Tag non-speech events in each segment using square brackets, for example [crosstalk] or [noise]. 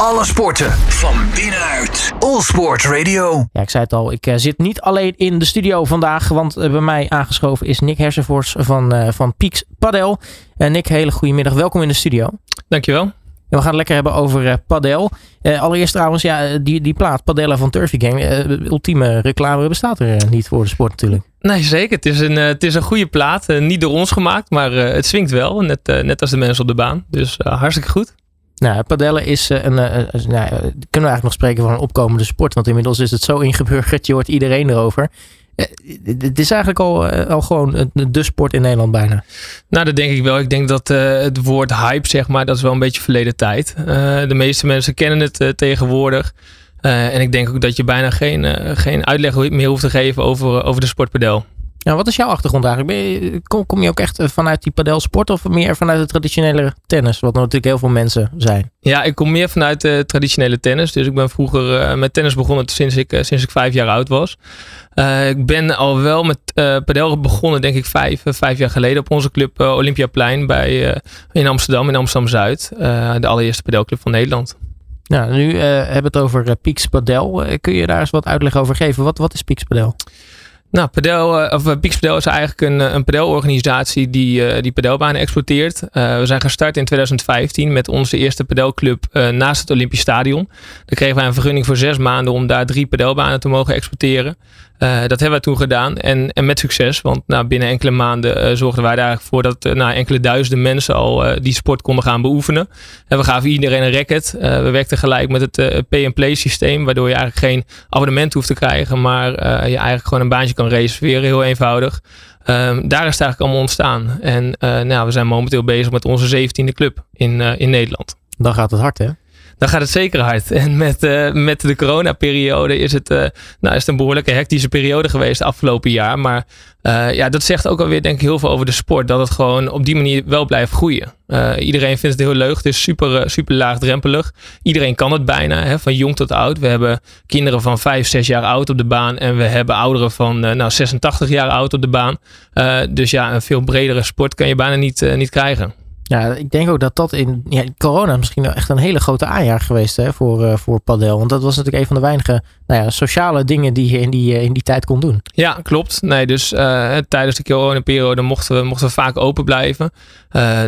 Alle sporten van binnenuit. All Sport Radio. Ja, ik zei het al, ik uh, zit niet alleen in de studio vandaag, want uh, bij mij aangeschoven is Nick Hersenvoors van, uh, van Pieks Padel. Nick, hele goedemiddag, welkom in de studio. Dankjewel. we gaan het lekker hebben over padel. allereerst trouwens, ja, die, die plaat, Padella van Turfy Game, ultieme reclame bestaat er niet voor de sport natuurlijk. Nee, zeker. Het is een, het is een goede plaat. niet door ons gemaakt, maar het swingt wel. Net, net als de mensen op de baan. Dus hartstikke goed. Nou, padellen is een, een, een, nou, kunnen we eigenlijk nog spreken van een opkomende sport. Want inmiddels is het zo ingeburgerd, je hoort iedereen erover. Het is eigenlijk al, al gewoon de sport in Nederland bijna. Nou, dat denk ik wel. Ik denk dat het woord hype, zeg maar, dat is wel een beetje verleden tijd. De meeste mensen kennen het tegenwoordig. en ik denk ook dat je bijna geen, geen uitleg meer hoeft te geven over, over de sportpadel. Ja, wat is jouw achtergrond eigenlijk? Je, kom, kom, je ook echt vanuit die padelsport of meer vanuit het traditionele tennis? Wat natuurlijk heel veel mensen zijn. Ja, ik kom meer vanuit de traditionele tennis. Dus ik ben vroeger uh, met tennis begonnen sinds ik, uh, sinds ik vijf jaar oud was. Uh, ik ben al wel met padel begonnen, denk ik, vijf, vijf jaar geleden op onze club Olympiaplein bij, in Amsterdam, in Amsterdam-Zuid. de allereerste padelclub van Nederland. Nou, nu hebben we het over Pieks Padel. kun je daar eens wat uitleg over geven? Wat, wat is Pieks Padel? Nou, padel, of Pix Padel is eigenlijk een, een padelorganisatie die, die padelbanen exploiteert. We zijn gestart in 2015 met onze eerste padelclub uh, naast het Olympisch Stadion. Daar kregen wij een vergunning voor zes maanden om daar drie padelbanen te mogen exploiteren. Dat hebben we toen gedaan en, en met succes. Want nou, binnen enkele maanden zorgden wij eigenlijk voor dat nou, enkele duizenden mensen al die sport konden gaan beoefenen. En we gaven iedereen een racket. we werkten gelijk met het pay-and-play systeem, waardoor je eigenlijk geen abonnement hoeft te krijgen, maar je eigenlijk gewoon een baantje kan reserveren, heel eenvoudig. Um, daar is het eigenlijk allemaal ontstaan. En nou, we zijn momenteel bezig met onze 17e club in, in Nederland. Dan gaat het hard, hè? Dan gaat het zeker hard. [laughs] En met, uh, met de coronaperiode is het, uh, nou, is het een behoorlijke hectische periode geweest afgelopen jaar. Maar uh, ja, dat zegt ook alweer denk ik heel veel over de sport. Dat het gewoon op die manier wel blijft groeien. iedereen vindt het heel leuk. Het is super, super laagdrempelig. Iedereen kan het bijna, hè, van jong tot oud. We hebben kinderen van 5, 6 jaar oud op de baan. En we hebben ouderen van nou, 86 jaar oud op de baan. dus ja, een veel bredere sport kan je bijna niet, niet krijgen. Ja, ik denk ook dat dat in ja, corona misschien echt een hele grote aanjaar geweest hè, voor, uh, voor padel. Want dat was natuurlijk een van de weinige nou ja, sociale dingen die je in die, uh, in die tijd kon doen. Ja, klopt. Nee, dus uh, tijdens de coronaperiode mochten we, mochten we vaak open blijven.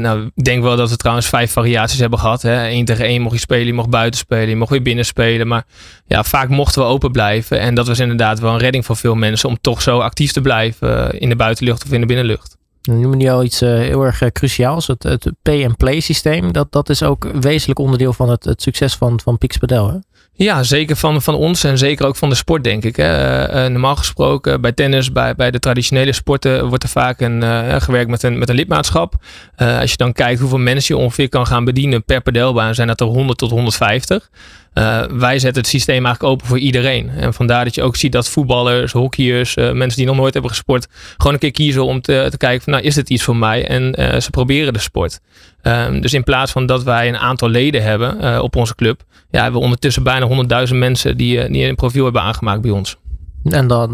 nou, ik denk wel dat we trouwens vijf variaties hebben gehad. Hè. Eén tegen één mocht je spelen, je mocht buiten spelen, je mocht weer binnen spelen. Maar ja, vaak mochten we open blijven. En dat was inderdaad wel een redding voor veel mensen om toch zo actief te blijven in de buitenlucht of in de binnenlucht. Nu noemen die al iets uh, heel erg uh, cruciaals. Het, het pay-and-play systeem. Dat, dat is ook wezenlijk onderdeel van het, het succes van, van Pixpadel. Hè? Ja, zeker van, van ons en zeker ook van de sport, denk ik. Hè. Uh, normaal gesproken bij tennis, bij, bij de traditionele sporten, wordt er vaak een, gewerkt met een, met een lidmaatschap. als je dan kijkt hoeveel mensen je ongeveer kan gaan bedienen per padelbaan, zijn dat er 100 tot 150. Uh, wij zetten het systeem eigenlijk open voor iedereen. En vandaar dat je ook ziet dat voetballers, hockeyers, uh, mensen die nog nooit hebben gesport, gewoon een keer kiezen om te, te kijken van nou is dit iets voor mij? En uh, ze proberen de sport. Um, dus in plaats van dat wij een aantal leden hebben op onze club, ja, hebben we ondertussen bijna 100.000 mensen die, een profiel hebben aangemaakt bij ons. En dan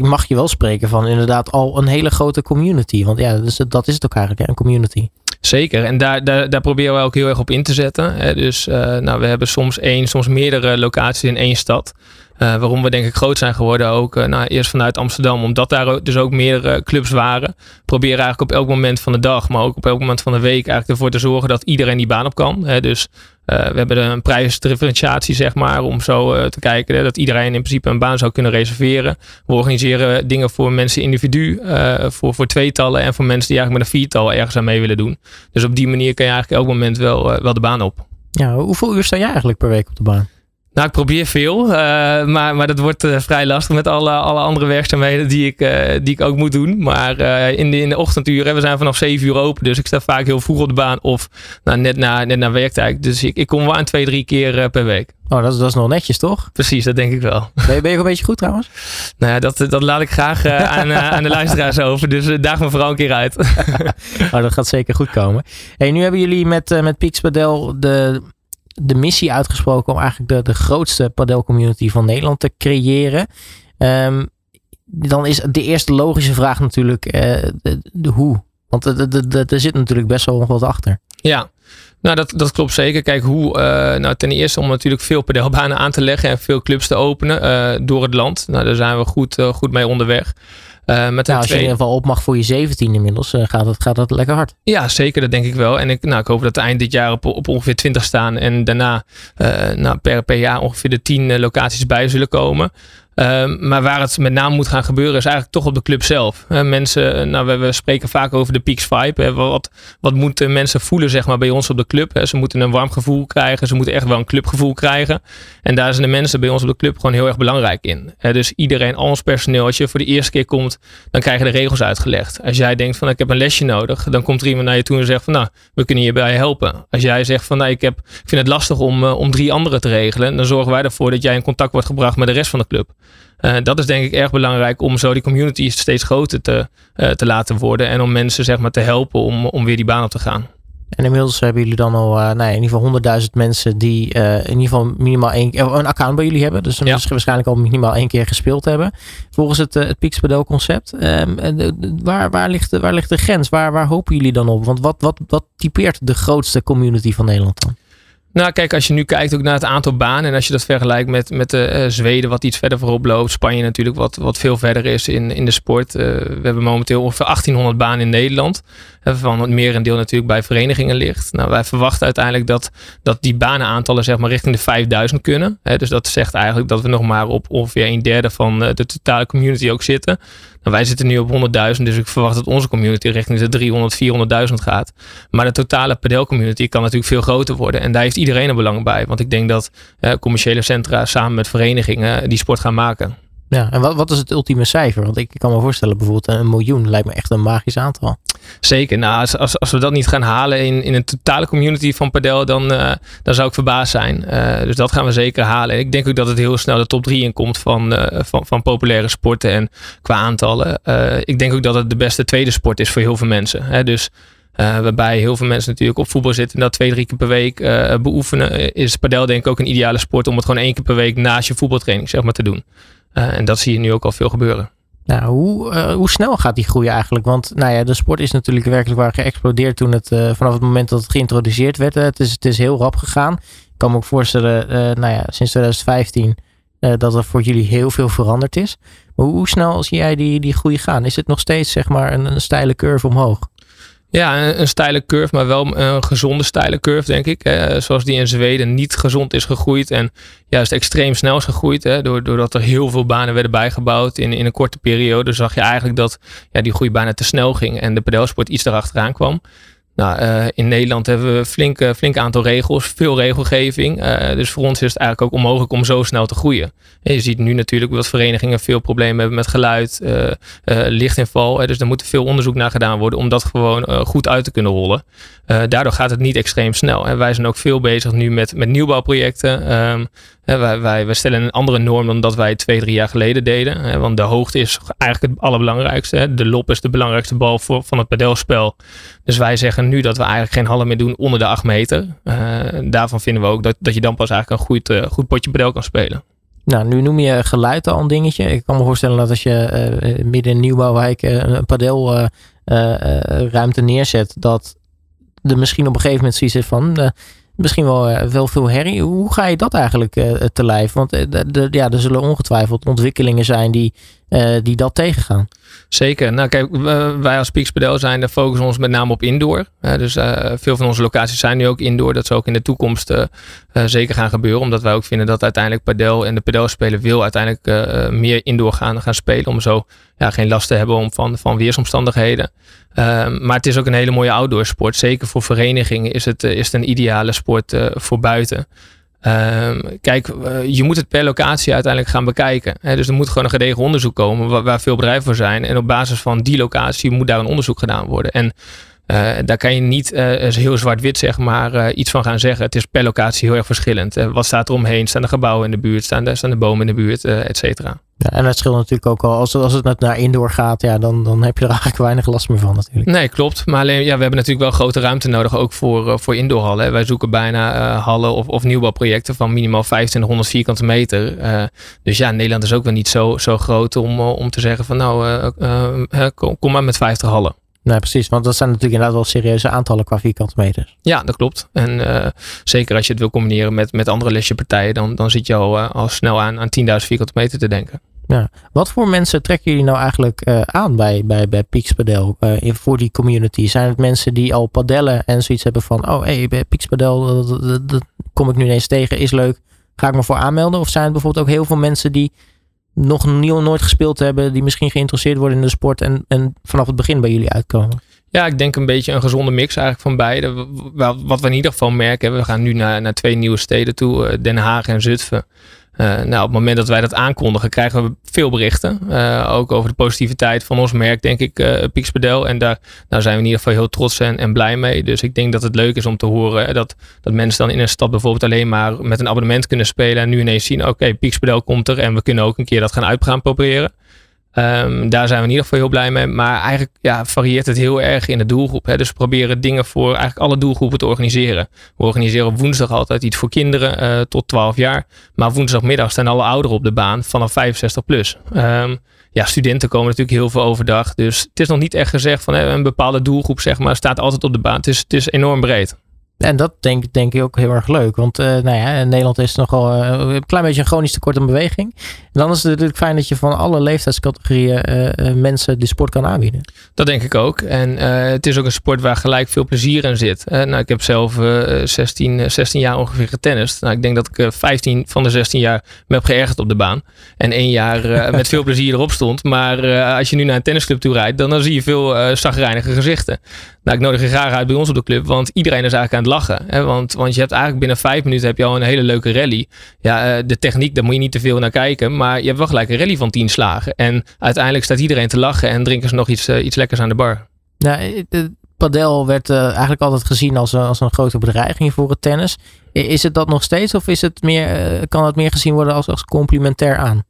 mag je wel spreken van inderdaad al een hele grote community. Want ja, dus dat is het ook eigenlijk, een community. Zeker, en daar, daar, daar proberen we ook heel erg op in te zetten. Dus uh, nou, we hebben soms één, soms meerdere locaties in één stad. Uh, waarom we denk ik groot zijn geworden ook. Uh, nou, eerst vanuit Amsterdam, omdat daar dus ook meerdere clubs waren. Proberen eigenlijk op elk moment van de dag, maar ook op elk moment van de week eigenlijk ervoor te zorgen dat iedereen die baan op kan. Hè. Dus uh, we hebben een prijsdifferentiatie, zeg maar, om zo te kijken dat iedereen in principe een baan zou kunnen reserveren. We organiseren dingen voor mensen individu, voor, voor tweetallen en voor mensen die eigenlijk met een viertal ergens aan mee willen doen. Dus op die manier kan je eigenlijk elk moment wel, wel de baan op. Ja, hoeveel uur sta je eigenlijk per week op de baan? Nou, ik probeer veel, uh, maar, maar dat wordt uh, vrij lastig met alle, alle andere werkzaamheden die ik, uh, die ik ook moet doen. Maar in, de, in de ochtenduren, we zijn vanaf 7 uur open, dus ik sta vaak heel vroeg op de baan of nou, net, na, net na werktijd. Dus ik, ik kom wel aan twee, drie keer per week. Oh, dat is, dat is nog netjes, toch? Precies, dat denk ik wel. Ben je, ben je een beetje goed trouwens? [laughs] Nou ja, dat, dat laat ik graag [laughs] aan, aan de luisteraars over. Dus daag me vooral een keer uit. [laughs] oh, dat gaat zeker goed komen. Hey, nu hebben jullie met, met Pixpadel de de missie uitgesproken om eigenlijk de, de grootste padelcommunity van Nederland te creëren. Um, dan is de eerste logische vraag natuurlijk uh, de, hoe. Want er zit natuurlijk best wel wat achter. Ja, Nou, dat, dat klopt zeker. Kijk, hoe, uh, nou, ten eerste om natuurlijk veel pedelbanen aan te leggen en veel clubs te openen uh, door het land. Nou, daar zijn we goed, goed mee onderweg. Uh, met nou, als je in ieder geval op mag voor je 17 inmiddels, uh, gaat, het, gaat dat lekker hard. Ja, zeker. Dat denk ik wel. En ik, nou, ik hoop dat eind dit jaar op, op ongeveer 20 staan. En daarna uh, nou, per, per jaar ongeveer de 10 locaties bij zullen komen. Ehm, maar waar het met name moet gaan gebeuren is eigenlijk toch op de club zelf. mensen, nou, we, we, spreken vaak over de Peaks Vibe. Wat, wat moeten mensen voelen zeg maar, bij ons op de club? Ze moeten een warm gevoel krijgen. Ze moeten echt wel een clubgevoel krijgen. En daar zijn de mensen bij ons op de club gewoon heel erg belangrijk in. Dus iedereen, al ons personeel, als je voor de eerste keer komt, dan krijg je de regels uitgelegd. Als jij denkt van ik heb een lesje nodig, dan komt er iemand naar je toe en zegt van nou, we kunnen je bij helpen. Als jij zegt van nou, ik, heb, ik vind het lastig om, eh, om drie anderen te regelen, dan zorgen wij ervoor dat jij in contact wordt gebracht met de rest van de club. Uh, dat is denk ik erg belangrijk om zo die community steeds groter te, uh, te laten worden. En om mensen zeg maar te helpen om, om weer die baan op te gaan. En inmiddels hebben jullie dan al uh, nou ja, in ieder geval 100.000 mensen die in ieder geval minimaal één, een account bij jullie hebben. Dus, ja. waarschijnlijk al minimaal één keer gespeeld hebben. Volgens het, het Pixpadel concept. Um, waar, waar, ligt de, waar ligt de grens? Waar, waar hopen jullie dan op? Want wat, wat, wat typeert de grootste community van Nederland dan? Nou, kijk, als je nu kijkt ook naar het aantal banen en als je dat vergelijkt met, met uh, Zweden, wat iets verder voorop loopt, Spanje natuurlijk, wat, wat veel verder is in, in de sport. Uh, we hebben momenteel ongeveer 1800 banen in Nederland, waarvan het merendeel natuurlijk bij verenigingen ligt. Nou, wij verwachten uiteindelijk dat, dat die banenaantallen zeg maar richting de 5000 kunnen. Hè, dus dat zegt eigenlijk dat we nog maar op ongeveer een derde van de totale community ook zitten. Wij zitten nu op 100.000, dus ik verwacht dat onze community richting de 300, 400.000 gaat. Maar de totale padel community kan natuurlijk veel groter worden. En daar heeft iedereen een belang bij. Want ik denk dat commerciële centra samen met verenigingen die sport gaan maken. Ja, en wat, wat is het ultieme cijfer? Want ik kan me voorstellen, bijvoorbeeld een miljoen lijkt me echt een magisch aantal. Zeker. Nou, als, als, we dat niet gaan halen in, in een totale community van padel, dan, uh, dan zou ik verbaasd zijn. Uh, dus dat gaan we zeker halen. ik denk ook dat het heel snel de top 3 in komt van, uh, van, van populaire sporten en qua aantallen. ik denk ook dat het de beste tweede sport is voor heel veel mensen. Hè? Dus waarbij heel veel mensen natuurlijk op voetbal zitten en dat twee, drie keer per week beoefenen. Is padel denk ik ook een ideale sport om het gewoon één keer per week naast je voetbaltraining zeg maar, te doen. Uh, en dat zie je nu ook al veel gebeuren. Nou, hoe, uh, hoe snel gaat die groei eigenlijk? Want nou ja, de sport is natuurlijk werkelijk waar geëxplodeerd toen het uh, vanaf het moment dat het geïntroduceerd werd. het, is, het is heel rap gegaan. Ik kan me ook voorstellen, nou ja, sinds 2015 dat er voor jullie heel veel veranderd is. Maar hoe snel zie jij die, die groei gaan? Is het nog steeds zeg maar een, een steile curve omhoog? Ja, een, een steile curve, maar wel een gezonde steile curve, denk ik. Zoals die in Zweden niet gezond is gegroeid en juist extreem snel is gegroeid. Hè. Doordat er heel veel banen werden bijgebouwd in, in een korte periode, zag je eigenlijk dat ja, die groei bijna te snel ging en de pedelsport iets erachteraan kwam. Nou, uh, in Nederland hebben we een flink, flink aantal regels, veel regelgeving. Uh, dus voor ons is het eigenlijk ook onmogelijk om zo snel te groeien. En je ziet nu natuurlijk dat verenigingen veel problemen hebben met geluid, lichtinval. dus er moet veel onderzoek naar gedaan worden om dat gewoon goed uit te kunnen rollen. daardoor gaat het niet extreem snel. En wij zijn ook veel bezig nu met, met nieuwbouwprojecten. Um, wij, wij, wij, stellen een andere norm dan dat wij twee, drie jaar geleden deden. Want de hoogte is eigenlijk het allerbelangrijkste. De lop is de belangrijkste bal voor, van het padelspel. Dus wij zeggen nu dat we eigenlijk geen hallen meer doen onder de 8 meter. Uh, daarvan vinden we ook dat, dat je dan pas eigenlijk een goed, uh, goed potje padel kan spelen. Nou, nu noem je geluid al een dingetje. Ik kan me voorstellen dat als je uh, midden in Nieuwbouwwijk een padelruimte neerzet, dat er misschien op een gegeven moment zoiets is van misschien wel, wel veel herrie. Hoe ga je dat eigenlijk te lijf? Want ja, er zullen ongetwijfeld ontwikkelingen zijn die, die dat tegengaan. Zeker. Nou kijk, wij als Padel zijn, daar focussen ons met name op indoor. dus veel van onze locaties zijn nu ook indoor. Dat zou ook in de toekomst zeker gaan gebeuren. Omdat wij ook vinden dat uiteindelijk padel en de padelspelen wil uiteindelijk meer indoor gaan, gaan spelen. Om zo ja, geen last te hebben om van, van weersomstandigheden. Um, maar het is ook een hele mooie outdoor sport. Zeker voor verenigingen is het, is het een ideale sport voor buiten. Um, kijk, uh, je moet het per locatie uiteindelijk gaan bekijken. Hè? Dus er moet gewoon een gedegen onderzoek komen waar, waar, veel bedrijven voor zijn. En op basis van die locatie moet daar een onderzoek gedaan worden. En uh, daar kan je niet uh, heel zwart-wit zeg maar uh, iets van gaan zeggen. Het is per locatie heel erg verschillend. wat staat er omheen? Staan er gebouwen in de buurt? Staan, er, staan de bomen in de buurt? et cetera. Ja, en het scheelt natuurlijk ook al. Als, als het naar indoor gaat, ja, dan, dan heb je er [laughs] eigenlijk weinig last meer van natuurlijk. Nee, klopt. Maar alleen, ja, we hebben natuurlijk wel grote ruimte nodig ook voor, voor indoorhallen. Wij zoeken bijna hallen of, of nieuwbouwprojecten van minimaal 2500 vierkante meter. dus ja, Nederland is ook wel niet zo, zo groot om, om te zeggen van nou, kom, kom maar met 50 hallen. Nee, precies. Want dat zijn natuurlijk inderdaad wel serieuze aantallen qua vierkante meters. Ja, dat klopt. En uh, zeker als je het wil combineren met, met andere lesjepartijen, dan, dan zit je al, uh, al snel aan, aan 10.000 vierkante meter te denken. Ja. Wat voor mensen trekken jullie nou eigenlijk uh, aan bij, bij, bij Pixpadel uh, voor die community? Zijn het mensen die al padellen en zoiets hebben van, oh hé, hey, dat, dat, dat, kom ik nu ineens tegen, is leuk, ga ik me voor aanmelden? Of zijn het bijvoorbeeld ook heel veel mensen die nog nieuw, nooit gespeeld hebben, die misschien geïnteresseerd worden in de sport en, en vanaf het begin bij jullie uitkomen? Ja, ik denk een beetje een gezonde mix eigenlijk van beide. Wat we in ieder geval merken, we gaan nu naar, naar twee nieuwe steden toe, Den Haag en Zutphen. Uh, nou, op het moment dat wij dat aankondigen, krijgen we veel berichten. Uh, ook over de positiviteit van ons merk, denk ik, uh, Pixpadel. En daar, zijn we in ieder geval heel trots en, en blij mee. Dus ik denk dat het leuk is om te horen dat, dat mensen dan in een stad bijvoorbeeld alleen maar met een abonnement kunnen spelen. En nu ineens zien, oké, okay, Pixpadel komt er en we kunnen ook een keer dat gaan uit gaan proberen. Um, daar zijn we in ieder geval heel blij mee. Maar eigenlijk ja, varieert het heel erg in de doelgroep. Hè. Dus we proberen dingen voor eigenlijk alle doelgroepen te organiseren. We organiseren woensdag altijd iets voor kinderen uh, tot 12 jaar. Maar woensdagmiddag staan alle ouderen op de baan vanaf 65 plus. Um, ja, studenten komen natuurlijk heel veel overdag. Dus het is nog niet echt gezegd van hè, een bepaalde doelgroep zeg maar, staat altijd op de baan. Het is, het is enorm breed. En dat denk, denk ik ook heel erg leuk. Want uh, nou ja, in Nederland is nogal uh, een klein beetje een chronisch tekort aan beweging. En dan is het natuurlijk fijn dat je van alle leeftijdscategorieën uh, mensen de sport kan aanbieden. Dat denk ik ook. En het is ook een sport waar gelijk veel plezier in zit. nou, ik heb zelf 16, 16 jaar ongeveer getennist. Nou, ik denk dat ik 15 van de 16 jaar me heb geërgerd op de baan. En één jaar [laughs] met veel plezier erop stond. Maar als je nu naar een tennisclub toe rijdt, dan, dan zie je veel uh, zagrijnige gezichten. Nou, ik nodig je graag uit bij ons op de club, want iedereen is eigenlijk aan het lachen. Hè? Want, want je hebt eigenlijk binnen vijf minuten heb je al een hele leuke rally. Ja, uh, de techniek, daar moet je niet te veel naar kijken. Maar je hebt wel gelijk een rally van tien slagen. En uiteindelijk staat iedereen te lachen en drinken ze nog iets, uh, iets lekkers aan de bar. Nou, de padel werd uh, eigenlijk altijd gezien als, als een grote bedreiging voor het tennis. Is het dat nog steeds of is het meer, kan het meer gezien worden als, als complementair aan?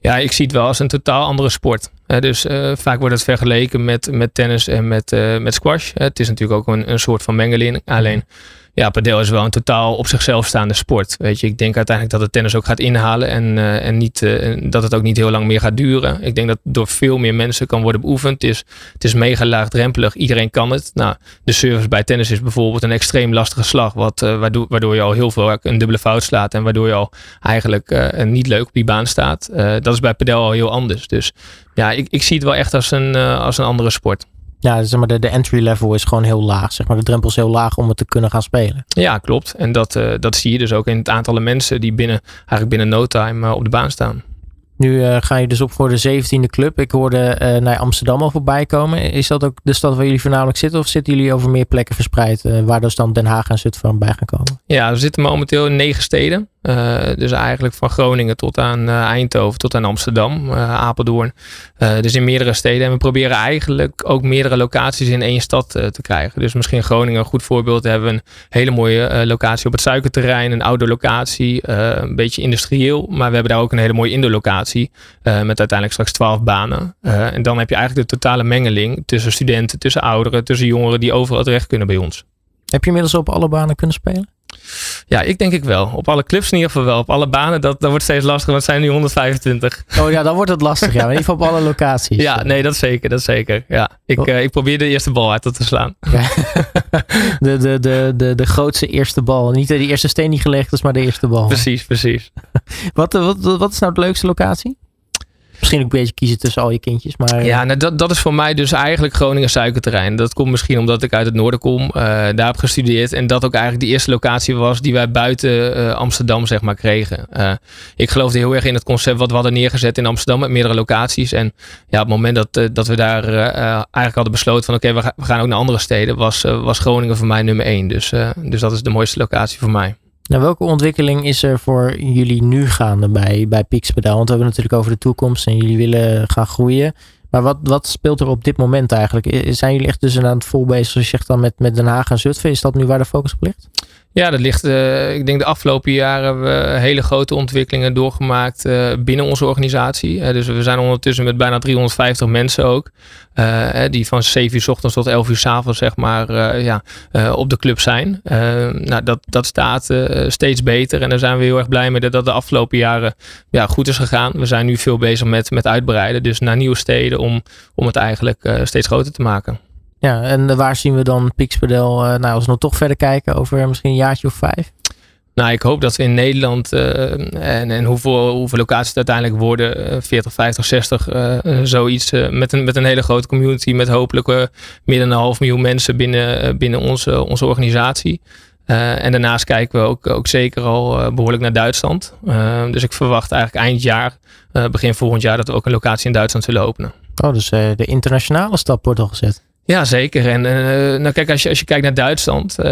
Ja, ik zie het wel als een totaal andere sport. Uh, dus uh, vaak wordt het vergeleken met, met tennis en met, uh, met squash. het is natuurlijk ook een, een soort van mengeling. Alleen ja, padel is wel een totaal op zichzelf staande sport. Weet je, ik denk uiteindelijk dat het tennis ook gaat inhalen en, uh, en niet, uh, dat het ook niet heel lang meer gaat duren. Ik denk dat door veel meer mensen kan worden beoefend. Het is, het is mega laagdrempelig. Iedereen kan het. Nou, de service bij tennis is bijvoorbeeld een extreem lastige slag, wat, waardoor, waardoor je al heel veel een dubbele fout slaat en waardoor je al eigenlijk niet leuk op die baan staat. dat is bij padel al heel anders. Dus ja, ik, ik zie het wel echt als een, als een andere sport. Ja, zeg maar, de, de entry level is gewoon heel laag. Zeg maar, de drempel is heel laag om het te kunnen gaan spelen. Ja, klopt. En dat, uh, dat zie je dus ook in het aantal mensen die binnen, eigenlijk binnen no time uh, op de baan staan. Nu uh, ga je dus op voor de 17e club. Ik hoorde naar Amsterdam al voorbij komen. Is dat ook de stad waar jullie voornamelijk zitten? Of zitten jullie over meer plekken verspreid? Waar dus dan Den Haag en Zutphen bij gaan komen? Ja, we zitten momenteel in negen steden. Dus eigenlijk van Groningen tot aan Eindhoven, tot aan Amsterdam, Apeldoorn. dus in meerdere steden. En we proberen eigenlijk ook meerdere locaties in één stad te krijgen. Dus misschien Groningen een goed voorbeeld. Daar hebben we een hele mooie locatie op het suikerterrein. Een oude locatie. een beetje industrieel. Maar we hebben daar ook een hele mooie indoor locatie. Uh, met uiteindelijk straks 12 banen. En dan heb je eigenlijk de totale mengeling tussen studenten, tussen ouderen, tussen jongeren die overal terecht kunnen bij ons. Heb je inmiddels op alle banen kunnen spelen? Ja, ik denk ik wel. Op alle clubs in ieder geval wel. Op alle banen, dat, dat wordt steeds lastiger, want het zijn nu 125. Oh ja, dan wordt het lastig. Ja, in ieder geval op alle [laughs] locaties. Ja, nee, dat zeker. Dat zeker. Ja. Ik, uh, ik probeer de eerste bal uit te slaan. Ja. de, de, de, de, de grootste eerste bal. Niet de eerste steen die gelegd is, maar de eerste bal. Precies, precies. [laughs] wat, wat, wat is nou de leukste locatie? Misschien ook een beetje kiezen tussen al je kindjes. Maar... Ja, nou, dat, dat is voor mij dus eigenlijk Groningen suikerterrein. Dat komt misschien omdat ik uit het noorden kom. Uh, daar heb gestudeerd. En dat ook eigenlijk de eerste locatie was die wij buiten uh, Amsterdam zeg maar kregen. Uh, ik geloofde heel erg in het concept wat we hadden neergezet in Amsterdam met meerdere locaties. En ja, op het moment dat, dat we daar eigenlijk hadden besloten van oké, okay, we, we, gaan ook naar andere steden. Was, was Groningen voor mij nummer één. Dus, dus dat is de mooiste locatie voor mij. Nou, welke ontwikkeling is er voor jullie nu gaande bij, bij? Want we hebben het natuurlijk over de toekomst en jullie willen gaan groeien. Maar wat, wat speelt er op dit moment eigenlijk? Zijn jullie echt dus aan het vol bezig, zoals je zegt dan, met, met Den Haag en Zutphen? Is dat nu waar de focus op ligt? Ja, dat ligt. Uh, ik denk de afgelopen jaren hebben we hele grote ontwikkelingen doorgemaakt uh, binnen onze organisatie. Uh, dus we zijn ondertussen met bijna 350 mensen ook. die van 7 uur s ochtends tot 11 uur s avonds zeg maar ja, op de club zijn. nou, dat, dat staat steeds beter. En daar zijn we heel erg blij mee dat dat de afgelopen jaren ja, goed is gegaan. We zijn nu veel bezig met, met uitbreiden. Dus naar nieuwe steden om, om het eigenlijk steeds groter te maken. Ja, en waar zien we dan Pixpadel, nou als we nog toch verder kijken, over misschien een jaartje of vijf? Nou, ik hoop dat we in Nederland en, en hoeveel, hoeveel locaties het uiteindelijk worden, 40, 50, 60, zoiets, met, een, met een hele grote community, met hopelijk meer dan een half miljoen mensen binnen, binnen onze, onze organisatie. en daarnaast kijken we ook, ook zeker al behoorlijk naar Duitsland. dus ik verwacht eigenlijk eind jaar, begin volgend jaar, dat we ook een locatie in Duitsland zullen openen. Oh, dus de internationale stap wordt al gezet. Ja, zeker. En uh, nou kijk, als je, als je kijkt naar Duitsland, uh,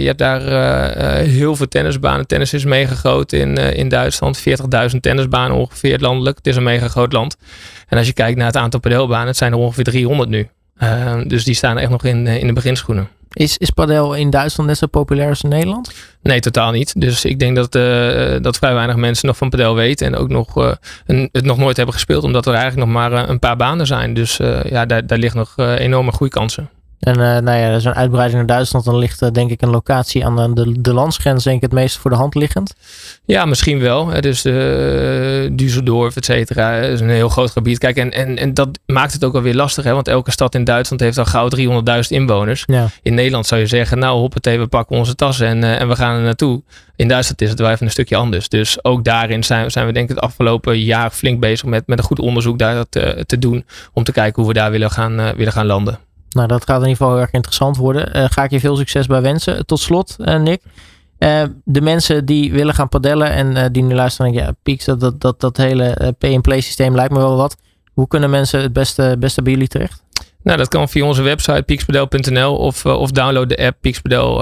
je hebt daar uh, heel veel tennisbanen. Tennis is mega groot in, in Duitsland. 40.000 tennisbanen ongeveer landelijk. Het is een mega groot land. En als je kijkt naar het aantal padelbanen, het zijn er ongeveer 300 nu. dus die staan echt nog in, in de beginschoenen. Is, is padel in Duitsland net zo populair als in Nederland? Nee, totaal niet. Dus ik denk dat, uh, dat vrij weinig mensen nog van padel weten. En ook nog, een, het nog nooit hebben gespeeld. Omdat er eigenlijk nog maar uh, een paar banen zijn. Dus ja, daar, daar ligt nog enorme groeikansen. En uh, nou ja, zo'n uitbreiding naar Duitsland, dan ligt uh, denk ik een locatie aan de, de landsgrens denk ik het meest voor de hand liggend. Ja, misschien wel. Dus uh, Düsseldorf, et cetera, is een heel groot gebied. Kijk, en, en, en dat maakt het ook wel weer lastig, hè? want elke stad in Duitsland heeft al gauw 300.000 inwoners. Ja. In Nederland zou je zeggen, nou hoppatee, we pakken onze tassen en, en we gaan er naartoe. In Duitsland is het wel even een stukje anders. Dus ook daarin zijn, zijn we denk ik het afgelopen jaar flink bezig met, met een goed onderzoek daar te, te doen. Om te kijken hoe we daar willen gaan, willen gaan landen. Nou, dat gaat in ieder geval heel erg interessant worden. Uh, ga ik je veel succes bij wensen. Tot slot, uh, Nick. Uh, de mensen die willen gaan padellen en die nu luisteren, denken, ja, Pieks, dat, dat, dat, dat hele pay-and-play systeem lijkt me wel wat. Hoe kunnen mensen het beste, beste bij jullie terecht? Nou, dat kan via onze website piekspadel.nl of, of download de app Piekspadel,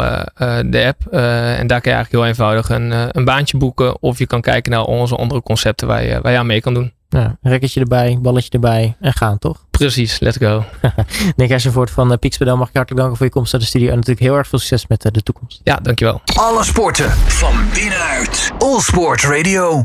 de app. en daar kan je eigenlijk heel eenvoudig een, een baantje boeken. Of je kan kijken naar onze andere concepten waar je, waar je aan mee kan doen. Ja, rekketje erbij, balletje erbij en gaan toch? Precies, let's go. [laughs] Nick Hersenvoort van uh, mag ik hartelijk danken voor je komst naar de studio. En natuurlijk heel erg veel succes met uh, de toekomst. Ja, dankjewel. Alle sporten van binnenuit. All Sport Radio.